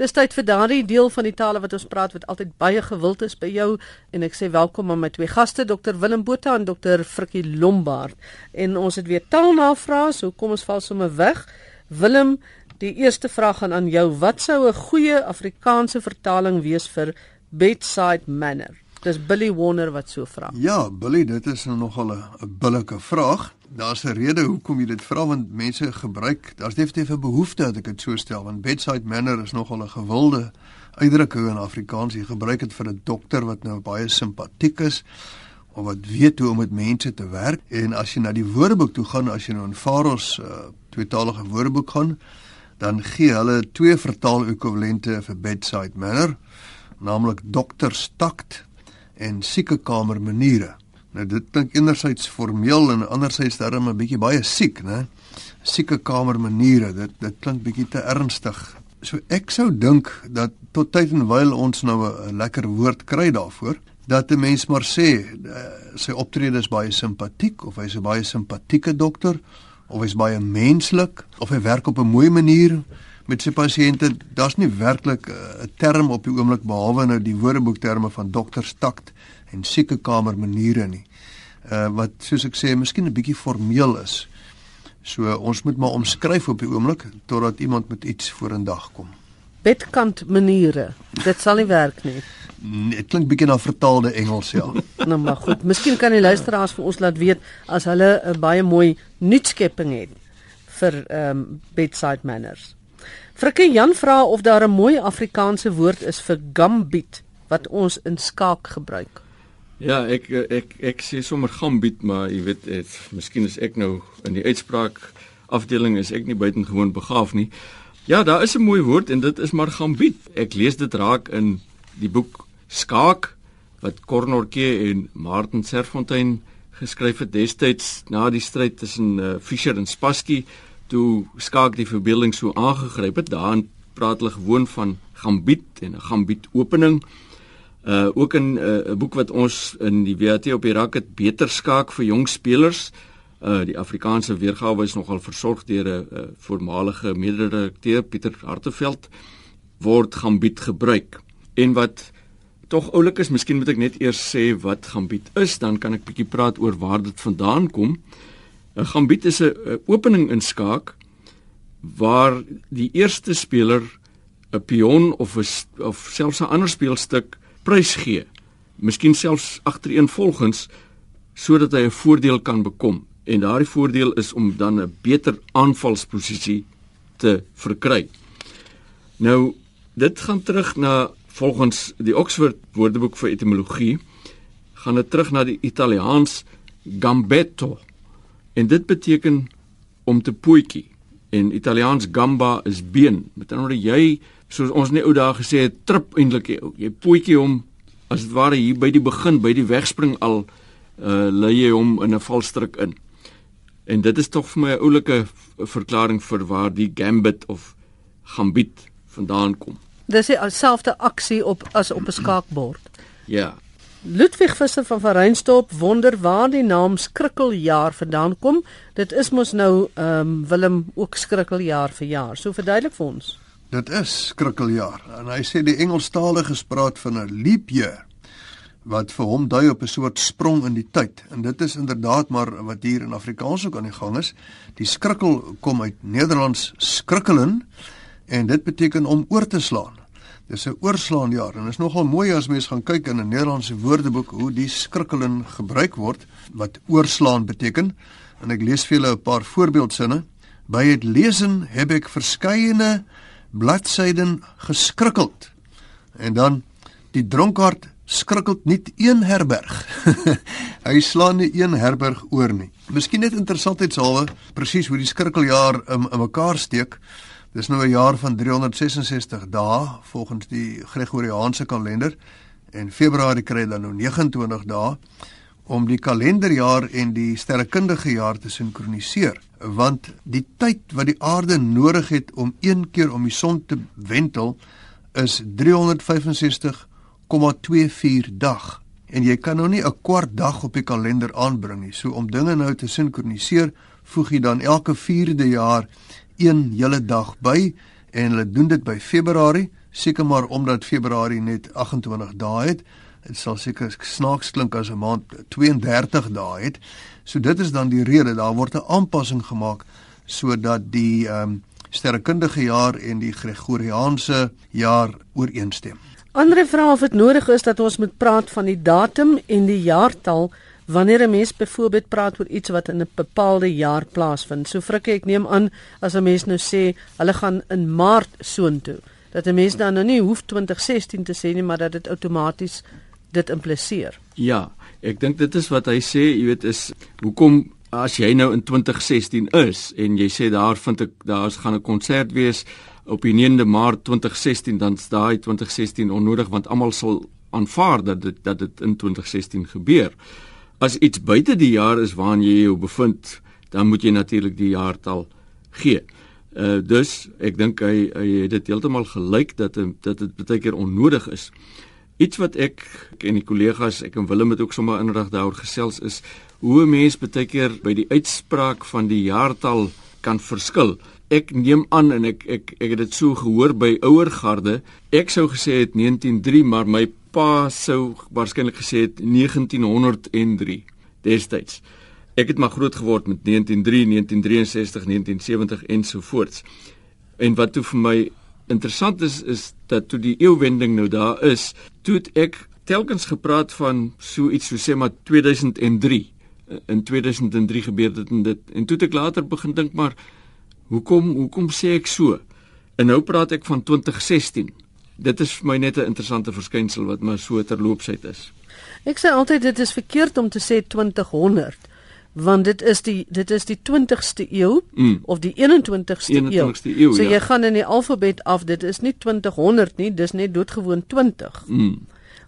Dis tyd vir daardie deel van die tale wat ons praat wat altyd baie gewild is by jou en ek sê welkom aan my twee gaste Dr Willem Botha en Dr Frikkie Lombard. En ons het weer taalnavrae, so kom ons val sommer weg. Willem, die eerste vraag gaan aan jou. Wat sou 'n goeie Afrikaanse vertaling wees vir bedside manner? Dis Billy Warner wat so vra. Ja, Billy, dit is nou nogal 'n billike vraag. Daar's 'n rede hoekom jy dit vra want mense gebruik, daar's definitief 'n behoefte dat ek dit so stel want bedside manner is nogal 'n gewilde uitdrukking in Afrikaans. Jy gebruik dit vir 'n dokter wat nou baie simpatiek is of wat weet hoe om met mense te werk. En as jy na die Woordeboek toe gaan, as jy nou in Faros uh, tweetalige Woordeboek gaan, dan gee hulle twee vertaal ekwivalente vir bedside manner, naamlik dokterstakt en siekekamer maniere. Nou dit klink enerzijds formeel en anderzijds daarom 'n bietjie baie siek, né? Siekekamer maniere, dit dit klink bietjie te ernstig. So ek sou dink dat tot tyd en wyl ons nou 'n lekker woord kry daarvoor dat 'n mens maar sê uh, sy optrede is baie simpatiek of hy's 'n baie simpatieke dokter of hy's baie menslik of hy werk op 'n mooi manier met sy pasiënte, daar's nie werklik eh, 'n uh, term op die oomblik behalwe nou die woordeboekterme van dokterstakt en siekekamer maniere nie. Uh wat soos ek sê, miskien 'n bietjie formeel is. So ons moet maar omskryf op die oomblik totdat iemand met iets vorendag kom. Bedkant maniere. Dit sal nie werk nie. Dit klink bietjie na vertaalde Engels ja. nou maar goed, miskien kan die luisteraars vir ons laat weet as hulle 'n baie mooi nuutskepping het vir ehm um, bedside manners. Frikkie Jan vra of daar 'n mooi Afrikaanse woord is vir gambit wat ons in skaak gebruik. Ja, ek ek ek sê sommer gambit, maar jy weet, het, miskien is ek nou in die uitspraak afdeling is ek nie buitengewoon begaaf nie. Ja, daar is 'n mooi woord en dit is maar gambit. Ek lees dit raak in die boek Skaak wat Cornorke en Martin Serfontein geskryf het destyds na die stryd tussen uh, Fischer en Spassky toe skaak die verbeelding so aangegryp het, daarin praat hulle gewoon van gambit en 'n gambit opening. Uh ook in 'n uh, boek wat ons in die WAT op die rak het beter skaak vir jong spelers. Uh die Afrikaanse weergawe is nogal versorg deur 'n uh, voormalige mede-redakteur Pieter Harteveld word gambit gebruik. En wat tog oulik is, miskien moet ek net eers sê wat gambit is, dan kan ek bietjie praat oor waar dit vandaan kom. 'n Gambit is 'n opening in skaak waar die eerste speler 'n pion of 'n of selfs 'n ander speelstuk prys gee. Miskien selfs agtereenvolgens sodat hy 'n voordeel kan bekom en daardie voordeel is om dan 'n beter aanvalsposisie te verkry. Nou dit gaan terug na volgens die Oxford Woordeboek vir etimologie gaan dit terug na die Italiaans gambetto En dit beteken om te pootjie. En Italiaans gamba is been. Met ander woorde jy soos ons net ou dae gesê het, trip eintlik jy, jy pootjie hom as dit ware hier by die begin, by die wegspring al uh lê jy hom in 'n valstrik in. En dit is tog vir my 'n oulike verklaring vir waar die gambit of gambit vandaan kom. Dis dieselfde aksie op as op 'n skaakbord. Ja. Ludwig Visser van Verreinstorp wonder waar die naam skrikkeljaar vandaan kom. Dit is mos nou ehm um, Willem ook skrikkeljaar vir jaar. So verduidelik vir ons. Dit is skrikkeljaar. En hy sê die Engelstalige spraak van 'n leap year wat vir hom dui op 'n soort sprong in die tyd. En dit is inderdaad maar wat hier in Afrikaans ook aan die gang is. Die skrikkel kom uit Nederlands skrikkelen en dit beteken om oor te slaan. Dis 'n oorslaan jaar en is nogal mooi as mens gaan kyk in 'n Nederlandse woordeboek hoe die skrikkelen gebruik word wat oorslaan beteken. En ek lees vir julle 'n paar voorbeeldsinne. By het lesen heb ek verskeie bladsyden geskrikkeld. En dan die dronkaard skrikkeld nie een herberg. Hy slaan nie een herberg oor nie. Miskien net interessantheidshalwe presies hoe die skrikkeljaar in, in mekaar steek. Dis nou 'n jaar van 366 dae volgens die Gregoriaanse kalender en Februarie kry dan nou 29 dae om die kalenderjaar en die sterrekundige jaar te sinkroniseer want die tyd wat die aarde nodig het om een keer om die son te wentel is 365,24 dag. En jy kan nou nie 'n kwart dag op die kalender aanbring nie. So om dinge nou te sinkroniseer voeg jy dan elke 4de jaar een hele dag by en hulle doen dit by Februarie seker maar omdat Februarie net 28 dae het. Dit sal seker snaaks klink as 'n maand 32 dae het. So dit is dan die rede daar word 'n aanpassing gemaak sodat die ehm um, sterrekundige jaar en die Gregoriaanse jaar ooreenstem. Andre vra of dit nodig is dat ons moet praat van die datum en die jaartal wanneer 'n mens byvoorbeeld praat oor iets wat in 'n bepaalde jaar plaasvind. So frikke ek neem aan as 'n mens nou sê hulle gaan in Maart soontoe, dat 'n mens dan nou nie hoef 2016 te sê nie, maar dat dit outomaties dit impliseer. Ja, ek dink dit is wat hy sê, jy weet is hoekom as jy nou in 2016 is en jy sê daar vind ek daar's gaan 'n konsert wees op die 9de Maart 2016 dan is daai 2016 onnodig want almal sal aanvaar dat dit dat dit in 2016 gebeur as iets buite die jaar is waarin jy jou bevind, dan moet jy natuurlik die jaartal gee. Uh dus ek dink hy hy het dit heeltemal gelyk dat dat dit baie keer onnodig is. Iets wat ek en die kollegas, ek en Willem het ook sommer inrig daaroor gesels is hoe 'n mens baie keer by die uitspraak van die jaartal kan verskil. Ek neem aan en ek ek ek het dit so gehoor by ouer garde. Ek sou gesê het 193, maar my pa sou waarskynlik gesê het 1903 destyds. Ek het maar groot geword met 1903, 1963, 1970 ensovoorts. En wat toe vir my interessant is is dat toe die eeuwending nou daar is, toe ek telkens gepraat van so iets so sê maar 2003. In 2003 gebeur dit en dit en toe ek later begin dink maar hoekom hoekom sê ek so? En nou praat ek van 2016 dit is vir my net 'n interessante verskynsel wat maar so terloopsheid is. Ek sê altyd dit is verkeerd om te sê 2000 want dit is die dit is die 20ste eeu mm. of die 21ste, 21ste eeu. So ja. jy gaan in die alfabet af, dit is nie 2000 nie, dis net doodgewoon 20. Mm.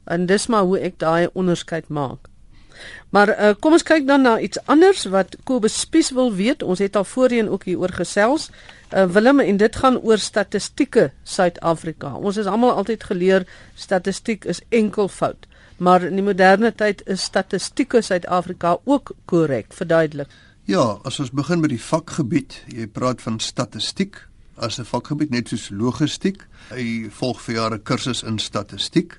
En dis maar hoe ek daai onderskeid maak. Maar uh, kom ons kyk dan na iets anders wat Kobus Spies wil weet. Ons het al voorheen ook hier oor gesels. Uh, Willem en dit gaan oor statistieke Suid-Afrika. Ons is almal altyd geleer statistiek is enkelvoud. Maar in die moderne tyd is statistieke Suid-Afrika ook korrek, verduidelik. Ja, as ons begin met die vakgebied, jy praat van statistiek as 'n vakgebied net soos logistiek. Hy volg vir jare kursus in statistiek.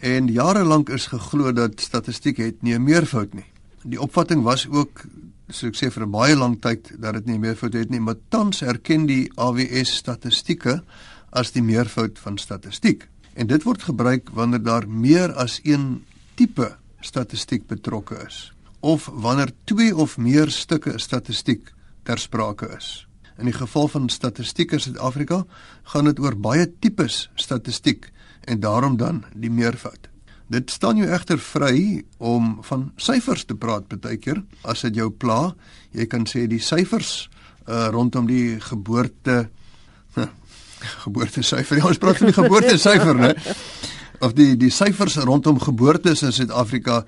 En jare lank is geglo dat statistiek het nie 'n meervoud nie. Die opvatting was ook so ek sê vir 'n baie lang tyd dat dit nie 'n meervoud het nie, maar tans erken die AWS statistieke as die meervoud van statistiek. En dit word gebruik wanneer daar meer as een tipe statistiek betrokke is of wanneer twee of meer stukke statistiek ter sprake is. In die geval van statistiek in Suid-Afrika gaan dit oor baie tipes statistiek en daarom dan die meervoud. Dit staan jou egter vry om van syfers te praat baie keer as dit jou pla. Jy kan sê die syfers uh, rondom die geboorte huh, geboorte syfer. Ja, ons praat van die geboorte syfer, né? Of die die syfers rondom geboortes in Suid-Afrika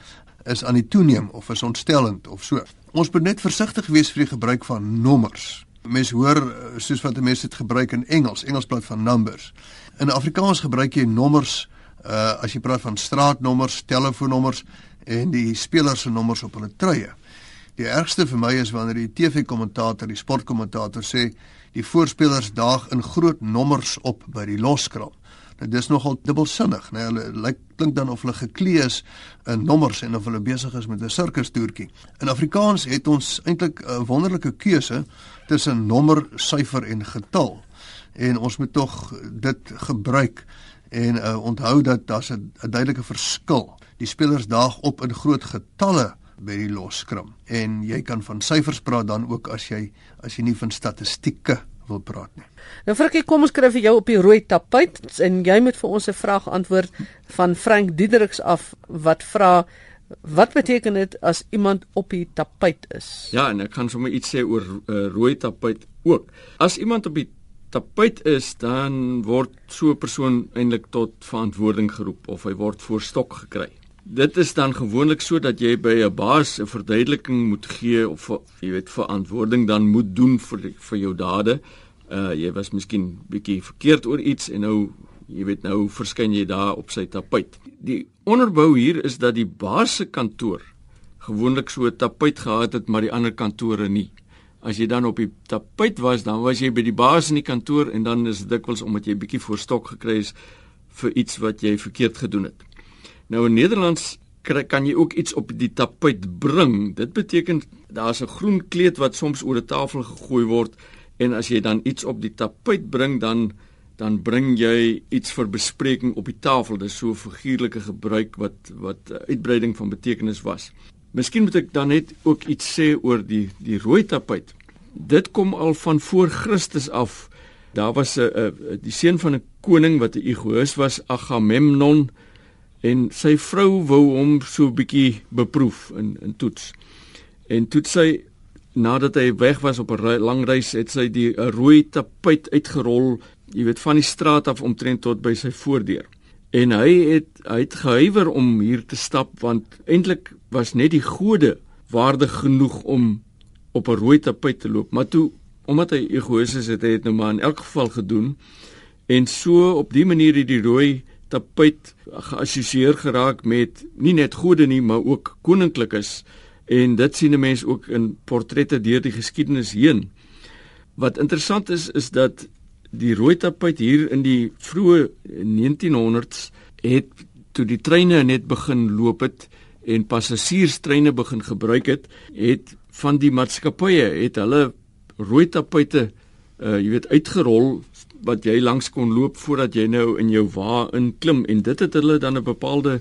is aan die toeneem of is ontstellend of so. Ons moet net versigtig wees vir die gebruik van nommers. Mense hoor uh, soos wat mense dit gebruik in Engels, Engels praat van numbers. In Afrikaans gebruik jy nommers uh as jy praat van straatnommers, telefoonnommers en die spelers se nommers op hulle truie. Die ergste vir my is wanneer die TV-kommentator, die sportkommentator sê die voorspelers daag in groot nommers op by die loskrap. Dis nogal dubbelsinnig, né? Nee, hulle lyk klink dan of hulle geklee is in nommers en of hulle besig is met 'n sirkustoertjie. In Afrikaans het ons eintlik 'n wonderlike keuse tussen nommer, syfer en getal en ons moet tog dit gebruik en uh, onthou dat daar's 'n duidelike verskil. Die spelers daag op in groot getalle by die loskrim en jy kan van syfers praat dan ook as jy as jy nie van statistieke wil praat nie. Nou Frikkie, kom ons kry vir jou op die rooi tapuit en jy moet vir ons 'n vraag antwoord van Frank Diedriks af wat vra wat beteken dit as iemand op die tapuit is? Ja, en ek gaan sommer iets sê oor uh, rooi tapuit ook. As iemand op die tapuit is, dan word so 'n persoon eintlik tot verantwoording geroep of hy word voor stok gekry. Dit is dan gewoonlik so dat jy by 'n baas 'n verduideliking moet gee of jy weet verantwoording dan moet doen vir vir jou dade. Uh jy was miskien bietjie verkeerd oor iets en nou jy weet nou verskyn jy daar op sy tapuit. Die onderbou hier is dat die baas se kantoor gewoonlik so 'n tapuit gehad het maar die ander kantore nie. as jy dan op die tapuit was, dan was jy by die baas in die kantoor en dan is dit dikwels omdat jy bietjie voorstok gekry is vir iets wat jy verkeerd gedoen het. Nou in Nederlands kan jy ook iets op die tapuit bring. Dit beteken daar's 'n groen kleed wat soms oor 'n tafel gegooi word en as jy dan iets op die tapuit bring dan dan bring jy iets vir bespreking op die tafel. Dis so 'n figuurlike gebruik wat wat uitbreiding van betekenis was. Miskien moet ek dan net ook iets sê oor die die rooi tapuit. Dit kom al van voor Christus af. Daar was 'n die seun van 'n koning wat 'n egoïs was, Agamemnon en sy vrou wou hom so 'n bietjie beproef in in toets. En toe sy nadat hy weg was op 'n lang reis, het sy die rooi tapuit uitgerol, jy weet van die straat af omtrent tot by sy voordeur. En hy het hy het gehuiwer om hier te stap want eintlik was net die gode waardig genoeg om op 'n rooi tapuit te loop, maar toe omdat hy egoïs is, het hy dit nou maar in elk geval gedoen. En so op die manier het die rooi tapuit geassosieer geraak met nie net gode nie, maar ook koninklikes en dit sien 'n mens ook in portrette deur die geskiedenis heen. Wat interessant is is dat die rooi tapuit hier in die vroeë 1900s het toe die treine net begin loop het en passasierstreine begin gebruik het, het van die maatskappye het hulle rooi tapuite uh jy weet uitgerol wat jy langs kon loop voordat jy nou in jou wa inklim en dit het hulle dan 'n bepaalde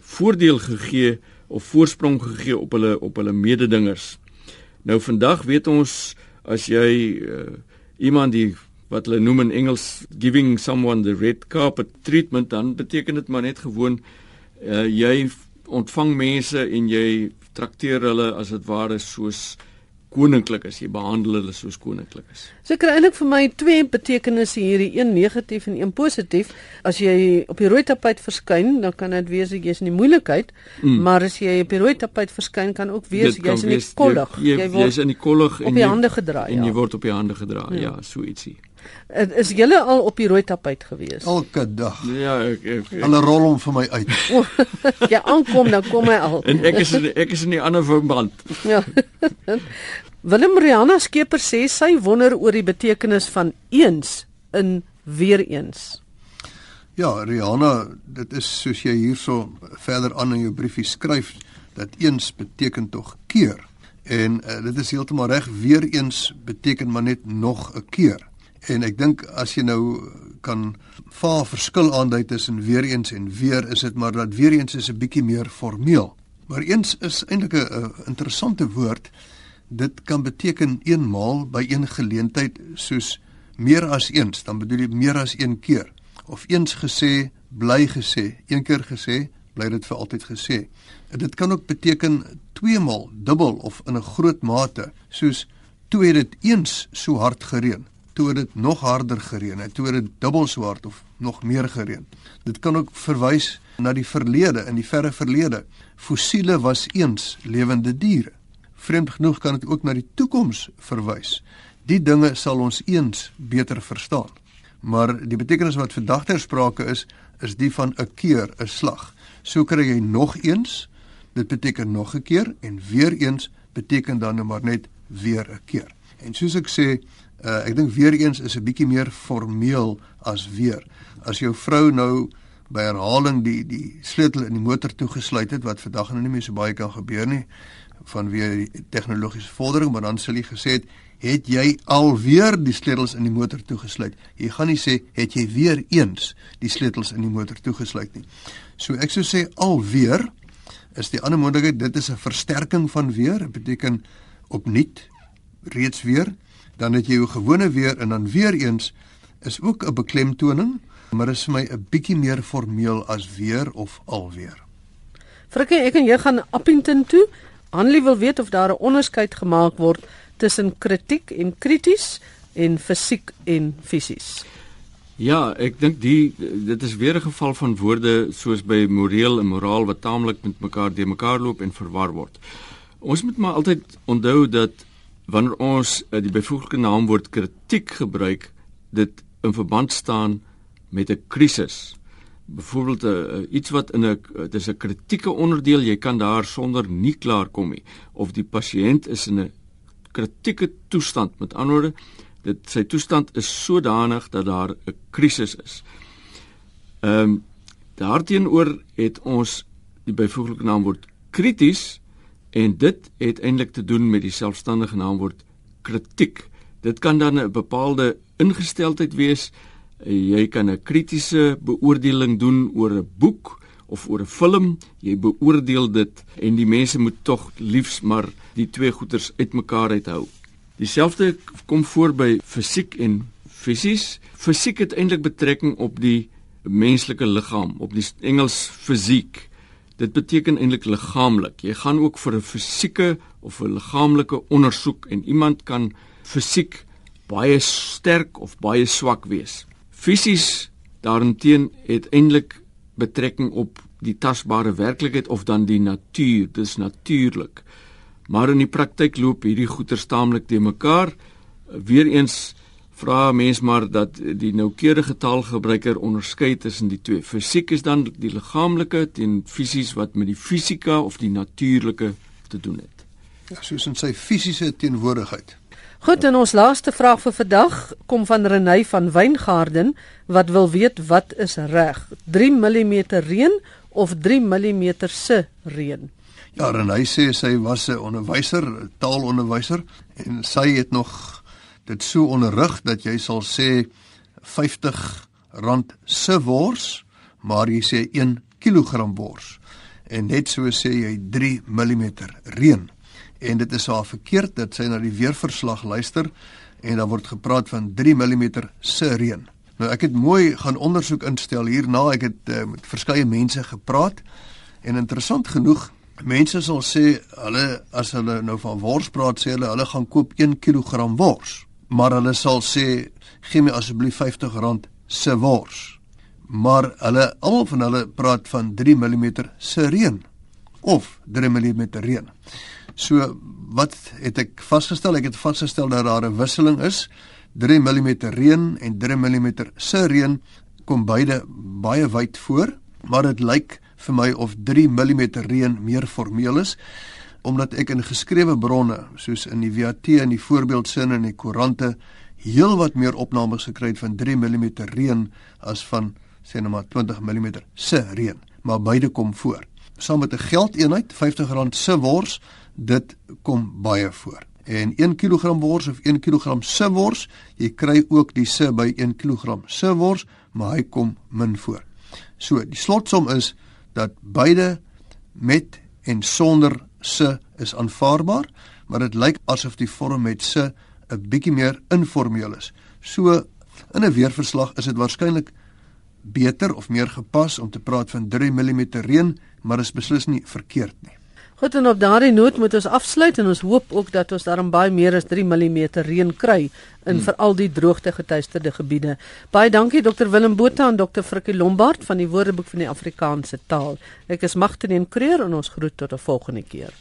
voordeel gegee of voorsprong gegee op hulle op hulle mededingers. Nou vandag weet ons as jy uh, iemand die wat hulle noem in Engels giving someone the red carpet treatment dan beteken dit maar net gewoon uh, jy ontvang mense en jy trakteer hulle as dit ware soos koninklik is, jy behandel hulle soos koninklik is. So kry eintlik vir my twee betekenisse hierdie, een negatief en een positief. As jy op die rooi tapuit verskyn, dan kan dit wees jy's in die moeilikheid, mm. maar as jy op die rooi tapuit verskyn kan ook wees jy's in die kollig. Jy, jy, jy is in die kollig en op die hande gedra, en ja. jy word op die hande gedra. Ja, ja so ietsie. Is julle al op die rooi tapuit gewees? Elke dag. Ja, ek ek, ek hulle rol hom vir my uit. ja, aankom dan kom hy al. en ek is in, ek is in die ander verband. ja. Willem Rihanna Skeper sê sy wonder oor die betekenis van eens in weer eens. Ja, Rihanna, dit is soos jy hierso verder aan in jou briefie skryf dat eens beteken tog keer. En uh, dit is heeltemal reg, weer eens beteken maar net nog 'n keer. En ek dink as jy nou kan vaar verskil aandui tussen weer eens en weer is dit maar dat weer eens is 'n bietjie meer formeel. Maar eens is eintlik 'n interessante woord dit kan beteken eenmaal by een geleentheid soos meer as eens, dan bedoel jy meer as een keer of eens gesê, bly gesê, een keer gesê, bly dit vir altyd gesê. En dit kan ook beteken tweemaal, dubbel of in 'n groot mate, soos toe het dit eens so hard gereën, toe het dit nog harder gereën, en toe het dit dubbel so hard of nog meer gereën. Dit kan ook verwys na die verlede, in die verre verlede. Fossiele was eens lewende diere. Vreemd genoeg kan dit ook na die toekoms verwys. Die dinge sal ons eens beter verstaan. Maar die betekenis wat vandag ter sprake is, is die van 'n keer, 'n slag. So kry jy nog eens, dit beteken nog 'n keer en weer eens beteken dan nou maar net weer 'n keer. En soos ek sê, uh, ek dink weer eens is 'n bietjie meer formeel as weer. As jou vrou nou by herhaling die die sleutel in die motor toegesluit het wat vandag nou nie meer so baie kan gebeur nie, vanweë die tegnologiese vordering, maar dan sal jy gesê het, het jy alweer die sleutels in die motor toegesluit. Jy gaan nie sê het jy weer eens die sleutels in die motor toegesluit nie. So ek sou sê alweer is die ander moontlikheid dit is 'n versterking van weer, dit beteken opnuut reeds weer, dan het jy jou gewone weer en dan weer eens is ook 'n beklemtoning, maar is vir my 'n bietjie meer formeel as weer of alweer. Frikkie, ek en jy gaan Appington toe Hanlie wil weet of daar 'n onderskeid gemaak word tussen kritiek en krities en fisiek en fisies. Ja, ek dink die dit is weer 'n geval van woorde soos by moreel en moraal wat taamlik met mekaar de mekaar loop en verwar word. Ons moet maar altyd onthou dat wanneer ons uh, die byvoeglike naamwoord kritiek gebruik, dit in verband staan met 'n krisis byvoorbeeld uh, uh, iets wat in 'n dis 'n kritieke onderdeel jy kan daar sonder nie klaar kom nie of die pasiënt is in 'n kritieke toestand. Met ander woorde, dit sy toestand is sodanig dat daar 'n krisis is. Ehm um, daarteenoor het ons die byvoeglike naamwoord krities en dit het eintlik te doen met die selfstandige naamwoord kritiek. Dit kan dan 'n bepaalde ingesteldheid wees. Jy kan 'n kritiese beoordeling doen oor 'n boek of oor 'n film. Jy beoordeel dit en die mense moet tog liefs maar die twee goeters uitmekaar uithou. Dieselfde kom voor by fisiek en fisies. Fisiek het eintlik betrekking op die menslike liggaam, op die Engels fisiek. Dit beteken eintlik liggaamlik. Jy gaan ook vir 'n fisieke of 'n liggaamlike ondersoek en iemand kan fisiek baie sterk of baie swak wees. Fisies daarenteen het eintlik betrekking op die tasbare werklikheid of dan die natuur. Dis natuurlik. Maar in die praktyk loop hierdie goeie staamlik te mekaar. Weereens vra mens maar dat die noukeurige taalgebruiker onderskei tussen die twee. Fisiek is dan die liggaamlike teen fisies wat met die fisika of die natuurlike te doen het. Ja, soos in sy fisiese teenwoordigheid. Goed, en ons laaste vraag vir vandag kom van Renay van Wyngaarden wat wil weet wat is reg? 3 mm reën of 3 mm se reën? Ja, Renay sê sy was 'n onderwyser, taalonderwyser en sy het nog dit so onderrig dat jy sal sê 50 rand se wors, maar jy sê 1 kg wors. En net so sê jy 3 mm reën. En dit is haar verkeerd dat sy na die weerverslag luister en dan word gepraat van 3 mm se reën. Nou ek het mooi gaan ondersoek instel hierna ek het uh, met verskeie mense gepraat en interessant genoeg mense sal sê hulle as hulle nou van wors praat sê hulle hulle gaan koop 1 kg wors maar hulle sal sê gee my asseblief R50 se wors. Maar hulle almal van hulle praat van 3 mm se reën of 3 mm reën. So wat het ek vasgestel? Ek het vasgestel dat daar 'n wisseling is. 3 mm reën en 3 mm se reën kom beide baie wyd voor, maar dit lyk vir my of 3 mm reën meer formeel is omdat ek in geskrewe bronne soos in die VAT en die voorbeeldsinne in die koerante heelwat meer opnames gekry het van 3 mm reën as van sê net maar 20 mm se reën, maar beide kom voor. Saam met 'n geldeenheid R50 se wors, dit kom baie voor. En 1 kg wors of 1 kg se wors, jy kry ook die se by 1 kg se wors, maar hy kom min voor. So, die slotsom is dat beide met en sonder se is aanvaarbaar, maar dit lyk asof die vorm met se 'n bietjie meer informeel is. So in 'n weerverslag is dit waarskynlik beter of meer gepas om te praat van 3 mm reën, maar is beslis nie verkeerd nie. Goed en op daardie noot moet ons afsluit en ons hoop ook dat ons daarom baie meer as 3 mm reën kry in hmm. veral die droogte getuisterde gebiede. Baie dankie Dr Willem Botha en Dr Frikkie Lombard van die Woordeboek van die Afrikaanse taal. Ek is Magtene en Kreer en ons groet tot 'n volgende keer.